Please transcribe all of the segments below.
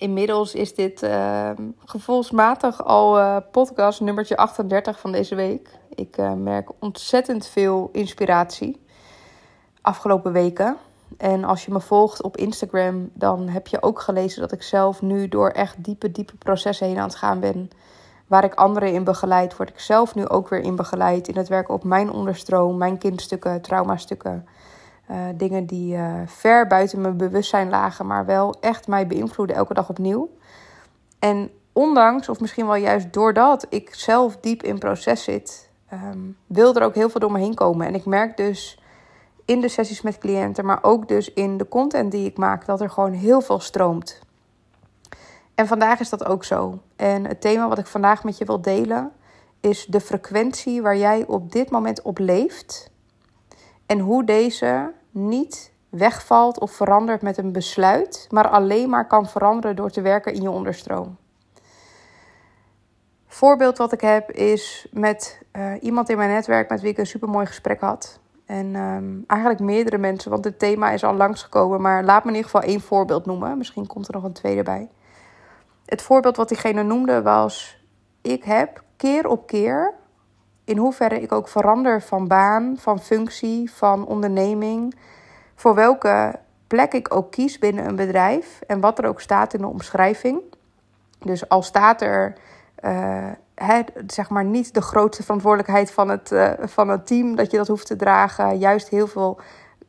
Inmiddels is dit uh, gevoelsmatig al uh, podcast nummertje 38 van deze week. Ik uh, merk ontzettend veel inspiratie afgelopen weken. En als je me volgt op Instagram, dan heb je ook gelezen dat ik zelf nu door echt diepe, diepe processen heen aan het gaan ben. Waar ik anderen in begeleid, word ik zelf nu ook weer in begeleid in het werken op mijn onderstroom, mijn kindstukken, traumastukken. Uh, dingen die uh, ver buiten mijn bewustzijn lagen, maar wel echt mij beïnvloeden elke dag opnieuw. En ondanks, of misschien wel juist doordat ik zelf diep in proces zit, um, wil er ook heel veel door me heen komen. En ik merk dus in de sessies met cliënten, maar ook dus in de content die ik maak, dat er gewoon heel veel stroomt. En vandaag is dat ook zo. En het thema wat ik vandaag met je wil delen is de frequentie waar jij op dit moment op leeft. En hoe deze niet wegvalt of verandert met een besluit, maar alleen maar kan veranderen door te werken in je onderstroom. Voorbeeld wat ik heb is met uh, iemand in mijn netwerk met wie ik een supermooi gesprek had. En um, eigenlijk meerdere mensen, want het thema is al langsgekomen. Maar laat me in ieder geval één voorbeeld noemen. Misschien komt er nog een tweede bij. Het voorbeeld wat diegene noemde was: ik heb keer op keer, in hoeverre ik ook verander van baan, van functie, van onderneming, voor welke plek ik ook kies binnen een bedrijf en wat er ook staat in de omschrijving. Dus al staat er uh, zeg maar niet de grootste verantwoordelijkheid van het, uh, van het team dat je dat hoeft te dragen. Juist heel veel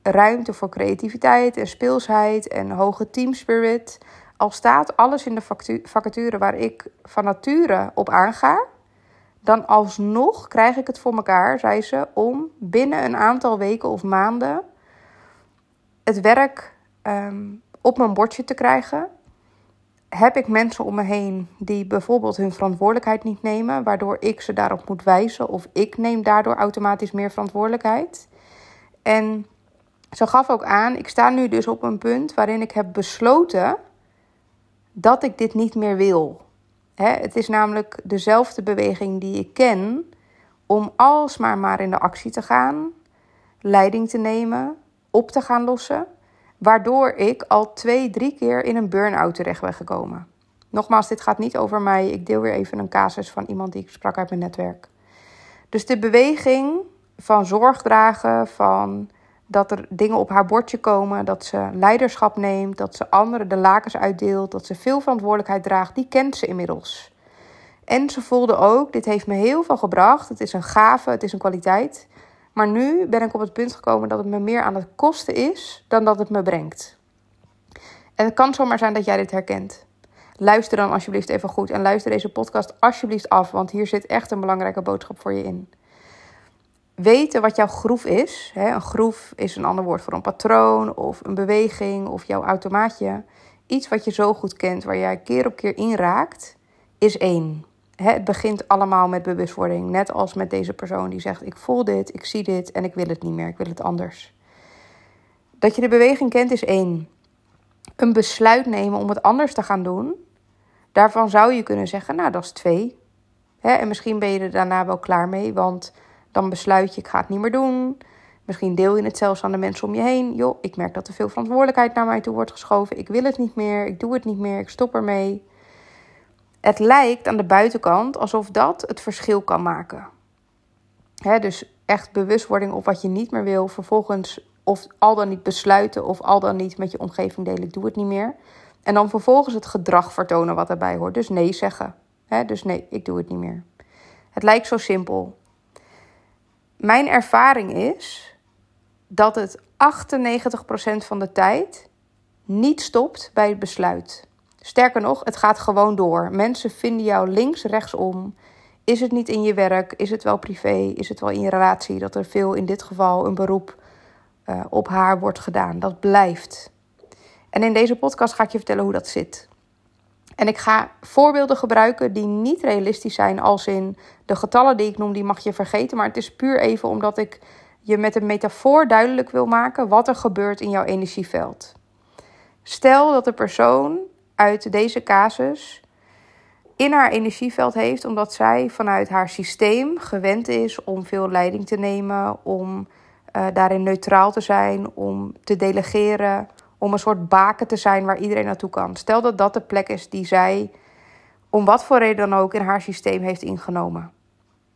ruimte voor creativiteit en speelsheid en hoge teamspirit. Al staat alles in de vacature waar ik van nature op aanga, dan alsnog krijg ik het voor elkaar, zei ze, om binnen een aantal weken of maanden het werk um, op mijn bordje te krijgen heb ik mensen om me heen die bijvoorbeeld hun verantwoordelijkheid niet nemen, waardoor ik ze daarop moet wijzen of ik neem daardoor automatisch meer verantwoordelijkheid. En ze gaf ook aan, ik sta nu dus op een punt waarin ik heb besloten dat ik dit niet meer wil. Het is namelijk dezelfde beweging die ik ken om alsmaar maar in de actie te gaan, leiding te nemen, op te gaan lossen. Waardoor ik al twee, drie keer in een burn-out terecht ben gekomen. Nogmaals, dit gaat niet over mij. Ik deel weer even een casus van iemand die ik sprak uit mijn netwerk. Dus de beweging van zorg dragen, van dat er dingen op haar bordje komen, dat ze leiderschap neemt, dat ze anderen de lakens uitdeelt, dat ze veel verantwoordelijkheid draagt, die kent ze inmiddels. En ze voelde ook, dit heeft me heel veel gebracht. Het is een gave, het is een kwaliteit. Maar nu ben ik op het punt gekomen dat het me meer aan het kosten is dan dat het me brengt. En het kan zomaar zijn dat jij dit herkent. Luister dan alsjeblieft even goed en luister deze podcast alsjeblieft af, want hier zit echt een belangrijke boodschap voor je in. Weten wat jouw groef is. Hè? Een groef is een ander woord voor een patroon of een beweging of jouw automaatje. Iets wat je zo goed kent, waar jij keer op keer in raakt, is één het begint allemaal met bewustwording. Net als met deze persoon die zegt: Ik voel dit, ik zie dit en ik wil het niet meer, ik wil het anders. Dat je de beweging kent is één. Een besluit nemen om het anders te gaan doen, daarvan zou je kunnen zeggen: Nou, dat is twee. en misschien ben je er daarna wel klaar mee, want dan besluit je: Ik ga het niet meer doen. Misschien deel je het zelfs aan de mensen om je heen. Joh, ik merk dat er veel verantwoordelijkheid naar mij toe wordt geschoven. Ik wil het niet meer, ik doe het niet meer, ik stop ermee. Het lijkt aan de buitenkant alsof dat het verschil kan maken. dus echt bewustwording op wat je niet meer wil. Vervolgens of al dan niet besluiten of al dan niet met je omgeving delen. Ik doe het niet meer. En dan vervolgens het gedrag vertonen wat daarbij hoort. Dus nee zeggen. dus nee, ik doe het niet meer. Het lijkt zo simpel. Mijn ervaring is dat het 98% van de tijd niet stopt bij het besluit. Sterker nog, het gaat gewoon door. Mensen vinden jou links, rechtsom. Is het niet in je werk? Is het wel privé? Is het wel in je relatie? Dat er veel in dit geval een beroep uh, op haar wordt gedaan. Dat blijft. En in deze podcast ga ik je vertellen hoe dat zit. En ik ga voorbeelden gebruiken die niet realistisch zijn, als in de getallen die ik noem, die mag je vergeten. Maar het is puur even omdat ik je met een metafoor duidelijk wil maken wat er gebeurt in jouw energieveld. Stel dat de persoon uit deze casus in haar energieveld heeft, omdat zij vanuit haar systeem gewend is om veel leiding te nemen, om uh, daarin neutraal te zijn, om te delegeren, om een soort baken te zijn waar iedereen naartoe kan. Stel dat dat de plek is die zij, om wat voor reden dan ook, in haar systeem heeft ingenomen.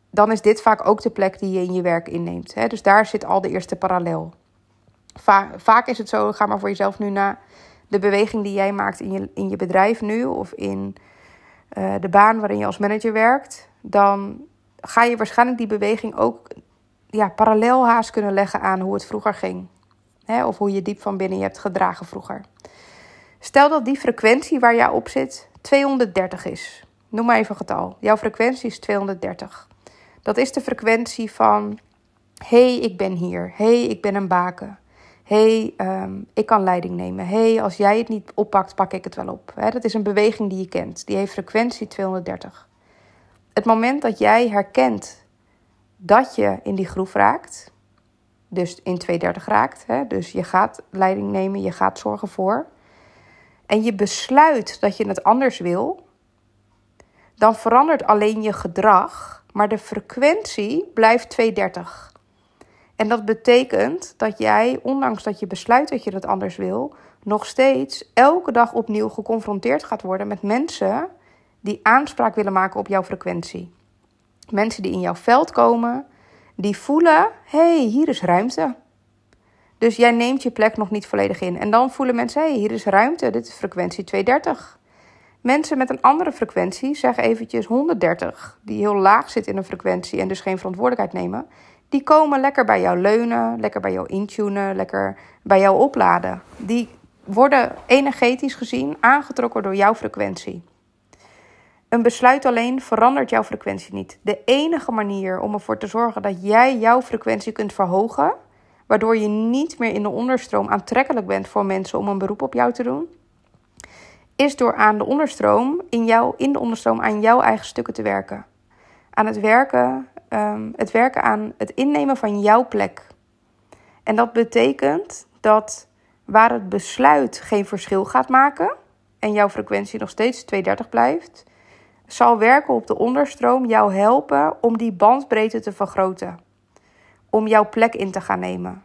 Dan is dit vaak ook de plek die je in je werk inneemt. Hè? Dus daar zit al de eerste parallel. vaak is het zo, ga maar voor jezelf nu na, de beweging die jij maakt in je, in je bedrijf nu of in uh, de baan waarin je als manager werkt, dan ga je waarschijnlijk die beweging ook ja, parallel haast kunnen leggen aan hoe het vroeger ging. Hè, of hoe je diep van binnen je hebt gedragen vroeger. Stel dat die frequentie waar jij op zit 230 is. Noem maar even een getal. Jouw frequentie is 230. Dat is de frequentie van: hey, ik ben hier. hey, ik ben een baken. hey, um, ik kan leiding nemen. hey, als jij het niet oppakt, pak ik het wel op. dat is een beweging die je kent. Die heeft frequentie 230. Het moment dat jij herkent dat je in die groef raakt, dus in 230 raakt, hè, dus je gaat leiding nemen, je gaat zorgen voor, en je besluit dat je het anders wil, dan verandert alleen je gedrag, maar de frequentie blijft 230. En dat betekent dat jij, ondanks dat je besluit dat je het anders wil, nog steeds elke dag opnieuw geconfronteerd gaat worden met mensen die aanspraak willen maken op jouw frequentie. Mensen die in jouw veld komen, die voelen: hé, hey, hier is ruimte. Dus jij neemt je plek nog niet volledig in. En dan voelen mensen: hé, hey, hier is ruimte, dit is frequentie 230. Mensen met een andere frequentie, zeg eventjes 130, die heel laag zit in een frequentie en dus geen verantwoordelijkheid nemen, die komen lekker bij jou leunen, lekker bij jou intunen, lekker bij jou opladen. Die worden energetisch gezien aangetrokken door jouw frequentie. Een besluit alleen verandert jouw frequentie niet. De enige manier om ervoor te zorgen dat jij jouw frequentie kunt verhogen, waardoor je niet meer in de onderstroom aantrekkelijk bent voor mensen om een beroep op jou te doen, is door aan de onderstroom, in, jou, in de onderstroom aan jouw eigen stukken te werken. Aan het werken, um, het werken aan het innemen van jouw plek. En dat betekent dat waar het besluit geen verschil gaat maken en jouw frequentie nog steeds 230 blijft, zal werken op de onderstroom jou helpen om die bandbreedte te vergroten. Om jouw plek in te gaan nemen.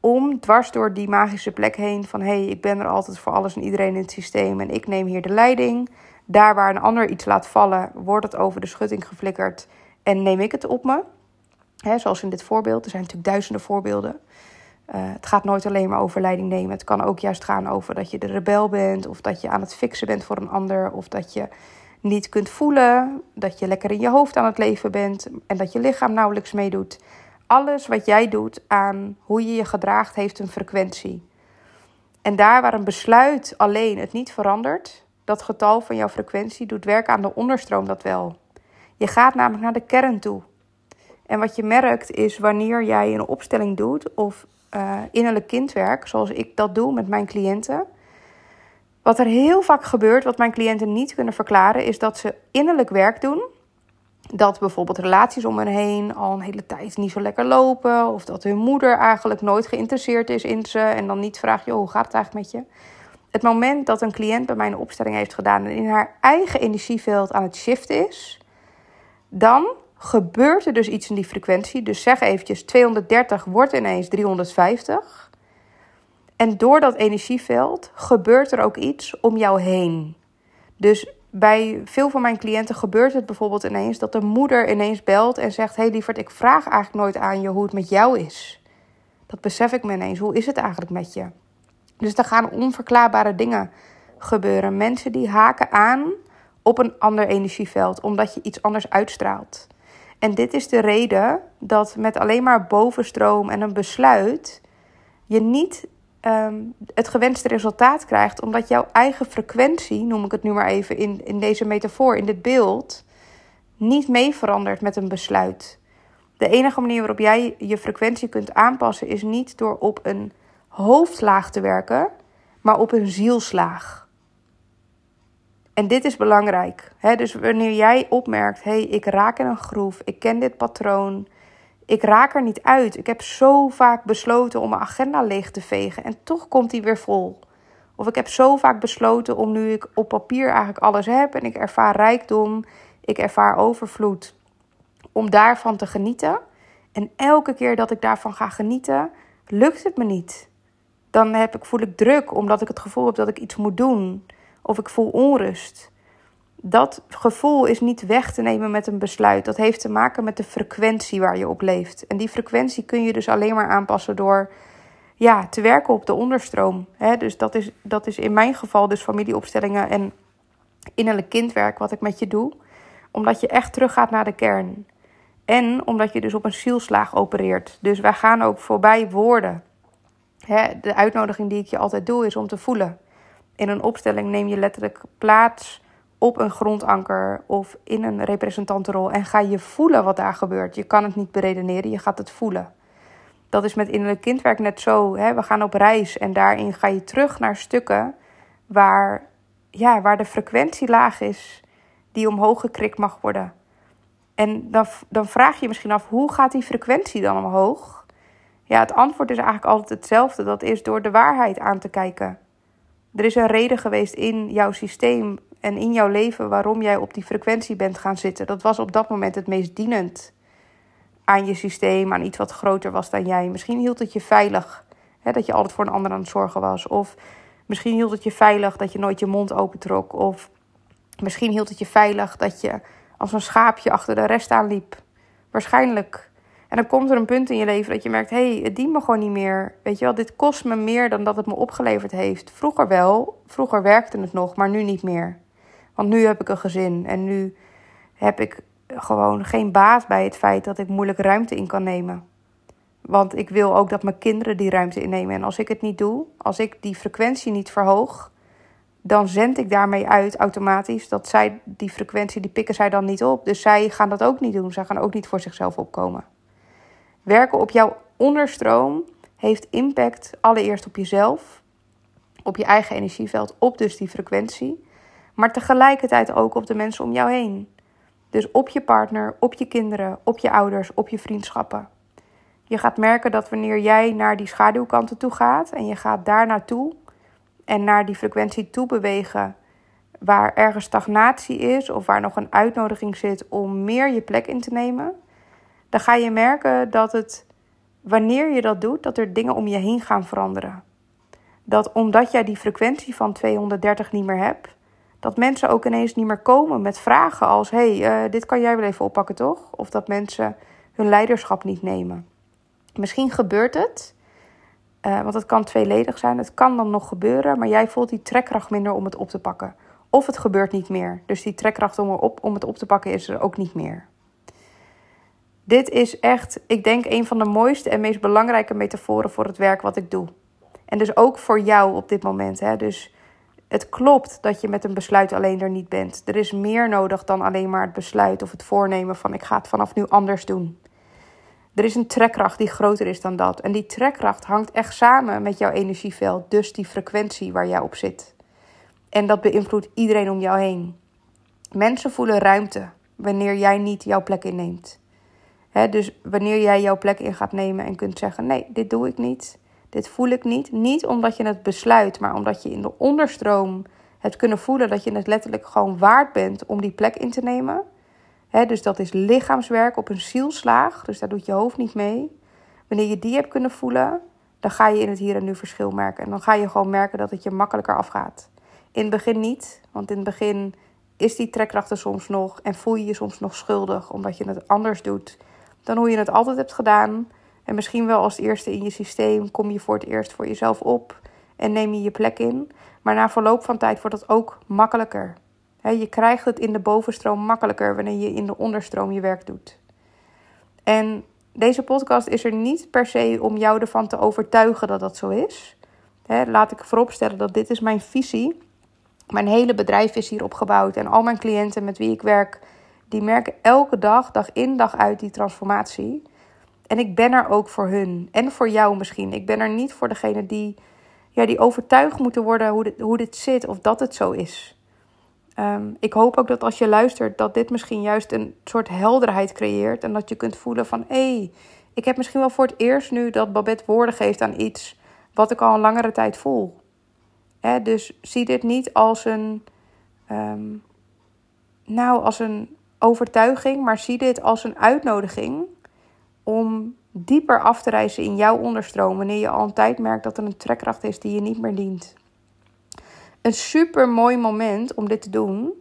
Om dwars door die magische plek heen van hé, hey, ik ben er altijd voor alles en iedereen in het systeem en ik neem hier de leiding. Daar waar een ander iets laat vallen, wordt het over de schutting geflikkerd en neem ik het op me. zoals in dit voorbeeld. Er zijn natuurlijk duizenden voorbeelden. Uh, het gaat nooit alleen maar over leiding nemen. Het kan ook juist gaan over dat je de rebel bent, of dat je aan het fixen bent voor een ander, of dat je niet kunt voelen, dat je lekker in je hoofd aan het leven bent en dat je lichaam nauwelijks meedoet. Alles wat jij doet aan hoe je je gedraagt, heeft een frequentie. En daar waar een besluit alleen het niet verandert, dat getal van jouw frequentie doet werken aan de onderstroom dat wel. Je gaat namelijk naar de kern toe. En wat je merkt is wanneer jij een opstelling doet of uh, innerlijk kindwerk, zoals ik dat doe met mijn cliënten, wat er heel vaak gebeurt, wat mijn cliënten niet kunnen verklaren, is dat ze innerlijk werk doen. Dat bijvoorbeeld relaties om hen heen al een hele tijd niet zo lekker lopen. Of dat hun moeder eigenlijk nooit geïnteresseerd is in ze. En dan niet vraagt, joh, hoe gaat het eigenlijk met je? Het moment dat een cliënt bij mij een opstelling heeft gedaan en in haar eigen energieveld aan het shiften is, dan gebeurt er dus iets in die frequentie. Dus zeg eventjes, 230 wordt ineens 350. En door dat energieveld gebeurt er ook iets om jou heen. Dus bij veel van mijn cliënten gebeurt het bijvoorbeeld ineens dat de moeder ineens belt en zegt: Hé hey lieverd, ik vraag eigenlijk nooit aan je hoe het met jou is. Dat besef ik me ineens. Hoe is het eigenlijk met je? Dus er gaan onverklaarbare dingen gebeuren. Mensen die haken aan op een ander energieveld omdat je iets anders uitstraalt. En dit is de reden dat met alleen maar bovenstroom en een besluit je niet Ehm, het gewenste resultaat krijgt, omdat jouw eigen frequentie, noem ik het nu maar even in, in deze metafoor, in dit beeld, niet mee verandert met een besluit. De enige manier waarop jij je frequentie kunt aanpassen is niet door op een hoofdlaag te werken, maar op een zielslaag. En dit is belangrijk. Hè? Dus wanneer jij opmerkt: hé, hey, ik raak in een groef, ik ken dit patroon, ik raak er niet uit. Ik heb zo vaak besloten om mijn agenda leeg te vegen en toch komt die weer vol. Of ik heb zo vaak besloten om nu ik op papier eigenlijk alles heb en ik ervaar rijkdom, ik ervaar overvloed, om daarvan te genieten. En elke keer dat ik daarvan ga genieten, lukt het me niet. Dan heb ik, voel ik druk omdat ik het gevoel heb dat ik iets moet doen. Of ik voel onrust. Dat gevoel is niet weg te nemen met een besluit. Dat heeft te maken met de frequentie waar je op leeft. En die frequentie kun je dus alleen maar aanpassen door ja, te werken op de onderstroom. dus dat is, dat is in mijn geval dus familieopstellingen en innerlijk kindwerk wat ik met je doe. Omdat je echt teruggaat naar de kern. En omdat je dus op een zielslaag opereert. Dus wij gaan ook voorbij woorden. de uitnodiging die ik je altijd doe is om te voelen. In een opstelling neem je letterlijk plaats op een grondanker of in een representantenrol en ga je voelen wat daar gebeurt. Je kan het niet beredeneren, je gaat het voelen. Dat is met innerlijk kindwerk net zo. Hè? We gaan op reis en daarin ga je terug naar stukken waar, ja, waar de frequentie laag is, die omhoog gekrikt mag worden. En dan, dan vraag je je misschien af, hoe gaat die frequentie dan omhoog? Ja, het antwoord is eigenlijk altijd hetzelfde. Dat is door de waarheid aan te kijken. Er is een reden geweest in jouw systeem en in jouw leven waarom jij op die frequentie bent gaan zitten. Dat was op dat moment het meest dienend aan je systeem, aan iets wat groter was dan jij. Misschien hield het je veilig hè, dat je altijd voor een ander aan het zorgen was. Of misschien hield het je veilig dat je nooit je mond opentrok. Of misschien hield het je veilig dat je als een schaapje achter de rest aanliep. Waarschijnlijk. En dan komt er een punt in je leven dat je merkt: hé, hey, het dient me gewoon niet meer. Weet je wel, dit kost me meer dan dat het me opgeleverd heeft. Vroeger wel, vroeger werkte het nog, maar nu niet meer. Want nu heb ik een gezin en nu heb ik gewoon geen baat bij het feit dat ik moeilijk ruimte in kan nemen. Want ik wil ook dat mijn kinderen die ruimte innemen. En als ik het niet doe, als ik die frequentie niet verhoog, dan zend ik daarmee uit automatisch dat zij die frequentie, die pikken zij dan niet op. Dus zij gaan dat ook niet doen. Zij gaan ook niet voor zichzelf opkomen. Werken op jouw onderstroom heeft impact allereerst op jezelf, op je eigen energieveld, op dus die frequentie, maar tegelijkertijd ook op de mensen om jou heen. Dus op je partner, op je kinderen, op je ouders, op je vriendschappen. Je gaat merken dat wanneer jij naar die schaduwkanten toe gaat en je gaat daar naartoe en naar die frequentie toe bewegen, waar ergens stagnatie is of waar nog een uitnodiging zit om meer je plek in te nemen, dan ga je merken dat het, wanneer je dat doet, dat er dingen om je heen gaan veranderen. Dat omdat jij die frequentie van 230 niet meer hebt, dat mensen ook ineens niet meer komen met vragen als: hey, uh, dit kan jij wel even oppakken, toch? Of dat mensen hun leiderschap niet nemen. Misschien gebeurt het, uh, want het kan tweeledig zijn. Het kan dan nog gebeuren, maar jij voelt die trekkracht minder om het op te pakken. Of het gebeurt niet meer. Dus die trekkracht om, erop, om het op te pakken is er ook niet meer. Dit is echt, ik denk, een van de mooiste en meest belangrijke metaforen voor het werk wat ik doe. En dus ook voor jou op dit moment. Hè? Dus het klopt dat je met een besluit alleen er niet bent. Er is meer nodig dan alleen maar het besluit of het voornemen van ik ga het vanaf nu anders doen. Er is een trekkracht die groter is dan dat. En die trekkracht hangt echt samen met jouw energieveld, dus die frequentie waar jij op zit. En dat beïnvloedt iedereen om jou heen. Mensen voelen ruimte wanneer jij niet jouw plek inneemt. dus wanneer jij jouw plek in gaat nemen en kunt zeggen: nee, dit doe ik niet. Dit voel ik niet. Niet omdat je het besluit, maar omdat je in de onderstroom hebt kunnen voelen dat je het letterlijk gewoon waard bent om die plek in te nemen. dus dat is lichaamswerk op een zielslaag. Dus daar doet je hoofd niet mee. Wanneer je die hebt kunnen voelen, dan ga je in het hier en nu verschil merken. En dan ga je gewoon merken dat het je makkelijker afgaat. In het begin niet, want in het begin is die trekkracht er soms nog en voel je je soms nog schuldig omdat je het anders doet dan hoe je het altijd hebt gedaan. En misschien wel als eerste in je systeem kom je voor het eerst voor jezelf op en neem je je plek in. Maar na verloop van tijd wordt dat ook makkelijker. je krijgt het in de bovenstroom makkelijker wanneer je in de onderstroom je werk doet. En deze podcast is er niet per se om jou ervan te overtuigen dat dat zo is. laat ik vooropstellen dat dit is mijn visie. Mijn hele bedrijf is hier opgebouwd en al mijn cliënten met wie ik werk, die merken elke dag, dag in, dag uit die transformatie. En ik ben er ook voor hun. En voor jou misschien. Ik ben er niet voor degene die, ja, die overtuigd moeten worden hoe dit, hoe dit zit of dat het zo is. Ehm, ik hoop ook dat als je luistert, dat dit misschien juist een soort helderheid creëert. En dat je kunt voelen van hé, hey, ik heb misschien wel voor het eerst nu dat Babette woorden geeft aan iets wat ik al een langere tijd voel. dus zie dit niet als een, ehm, nou, als een overtuiging, maar zie dit als een uitnodiging om dieper af te reizen in jouw onderstroom wanneer je al een tijd merkt dat er een trekkracht is die je niet meer dient. Een super mooi moment om dit te doen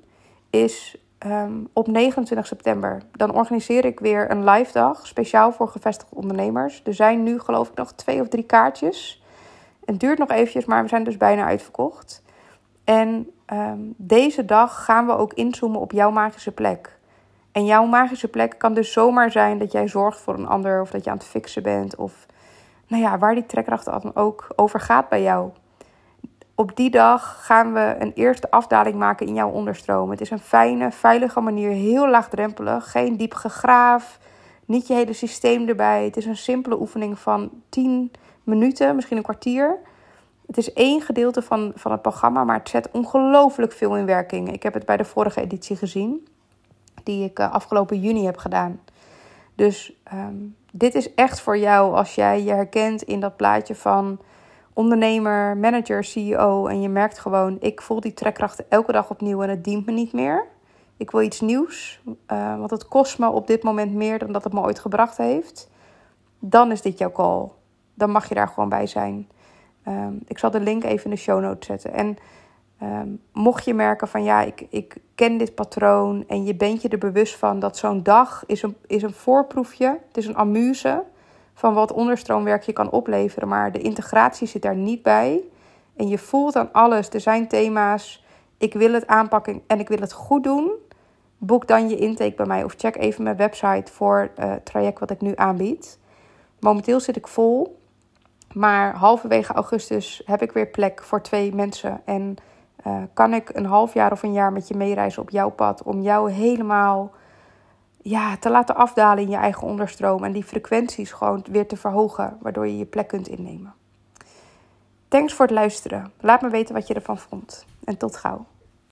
is Ehm, op 29 september. Dan organiseer ik weer een live dag, speciaal voor gevestigde ondernemers. Er zijn nu geloof ik nog twee of drie kaartjes. Het duurt nog eventjes, maar we zijn dus bijna uitverkocht. En ehm, deze dag gaan we ook inzoomen op jouw magische plek. En jouw magische plek kan dus zomaar zijn dat jij zorgt voor een ander of dat je aan het fixen bent. Of nou ja, waar die trekkracht dan ook over gaat bij jou op die dag gaan we een eerste afdaling maken in jouw onderstroom. Het is een fijne, veilige manier, heel laagdrempelig. Geen diep gegraaf, niet je hele systeem erbij. Het is een simpele oefening van 10 minuten, misschien een kwartier. Het is één gedeelte van, van het programma, maar het zet ongelooflijk veel in werking. Ik heb het bij de vorige editie gezien, die ik uh, afgelopen juni heb gedaan. Dus um, dit is echt voor jou als jij je herkent in dat plaatje van ondernemer, manager, CEO en je merkt gewoon, ik voel die trekkrachten elke dag opnieuw en het dient me niet meer. Ik wil iets nieuws, uh, want het kost me op dit moment meer dan dat het me ooit gebracht heeft. Dan is dit jouw call. Dan mag je daar gewoon bij zijn. Um, ik zal de link even in de show notes zetten. En um, mocht je merken van ja, ik, ik ken dit patroon en je bent je er bewust van dat zo'n dag is een, is een voorproefje, het is een amuse van wat onderstroomwerk je kan opleveren, maar de integratie zit daar niet bij. En je voelt aan alles, er zijn thema's, ik wil het aanpakken en ik wil het goed doen. Boek dan je intake bij mij of check even mijn website voor het traject wat ik nu aanbied. Momenteel zit ik vol, maar halverwege augustus heb ik weer plek voor twee mensen. En uh, kan ik een half jaar of een jaar met je meereizen op jouw pad om jou helemaal ja, te laten afdalen in je eigen onderstroom en die frequenties gewoon weer te verhogen, waardoor je je plek kunt innemen. Thanks voor het luisteren. Laat me weten wat je ervan vond. En tot gauw.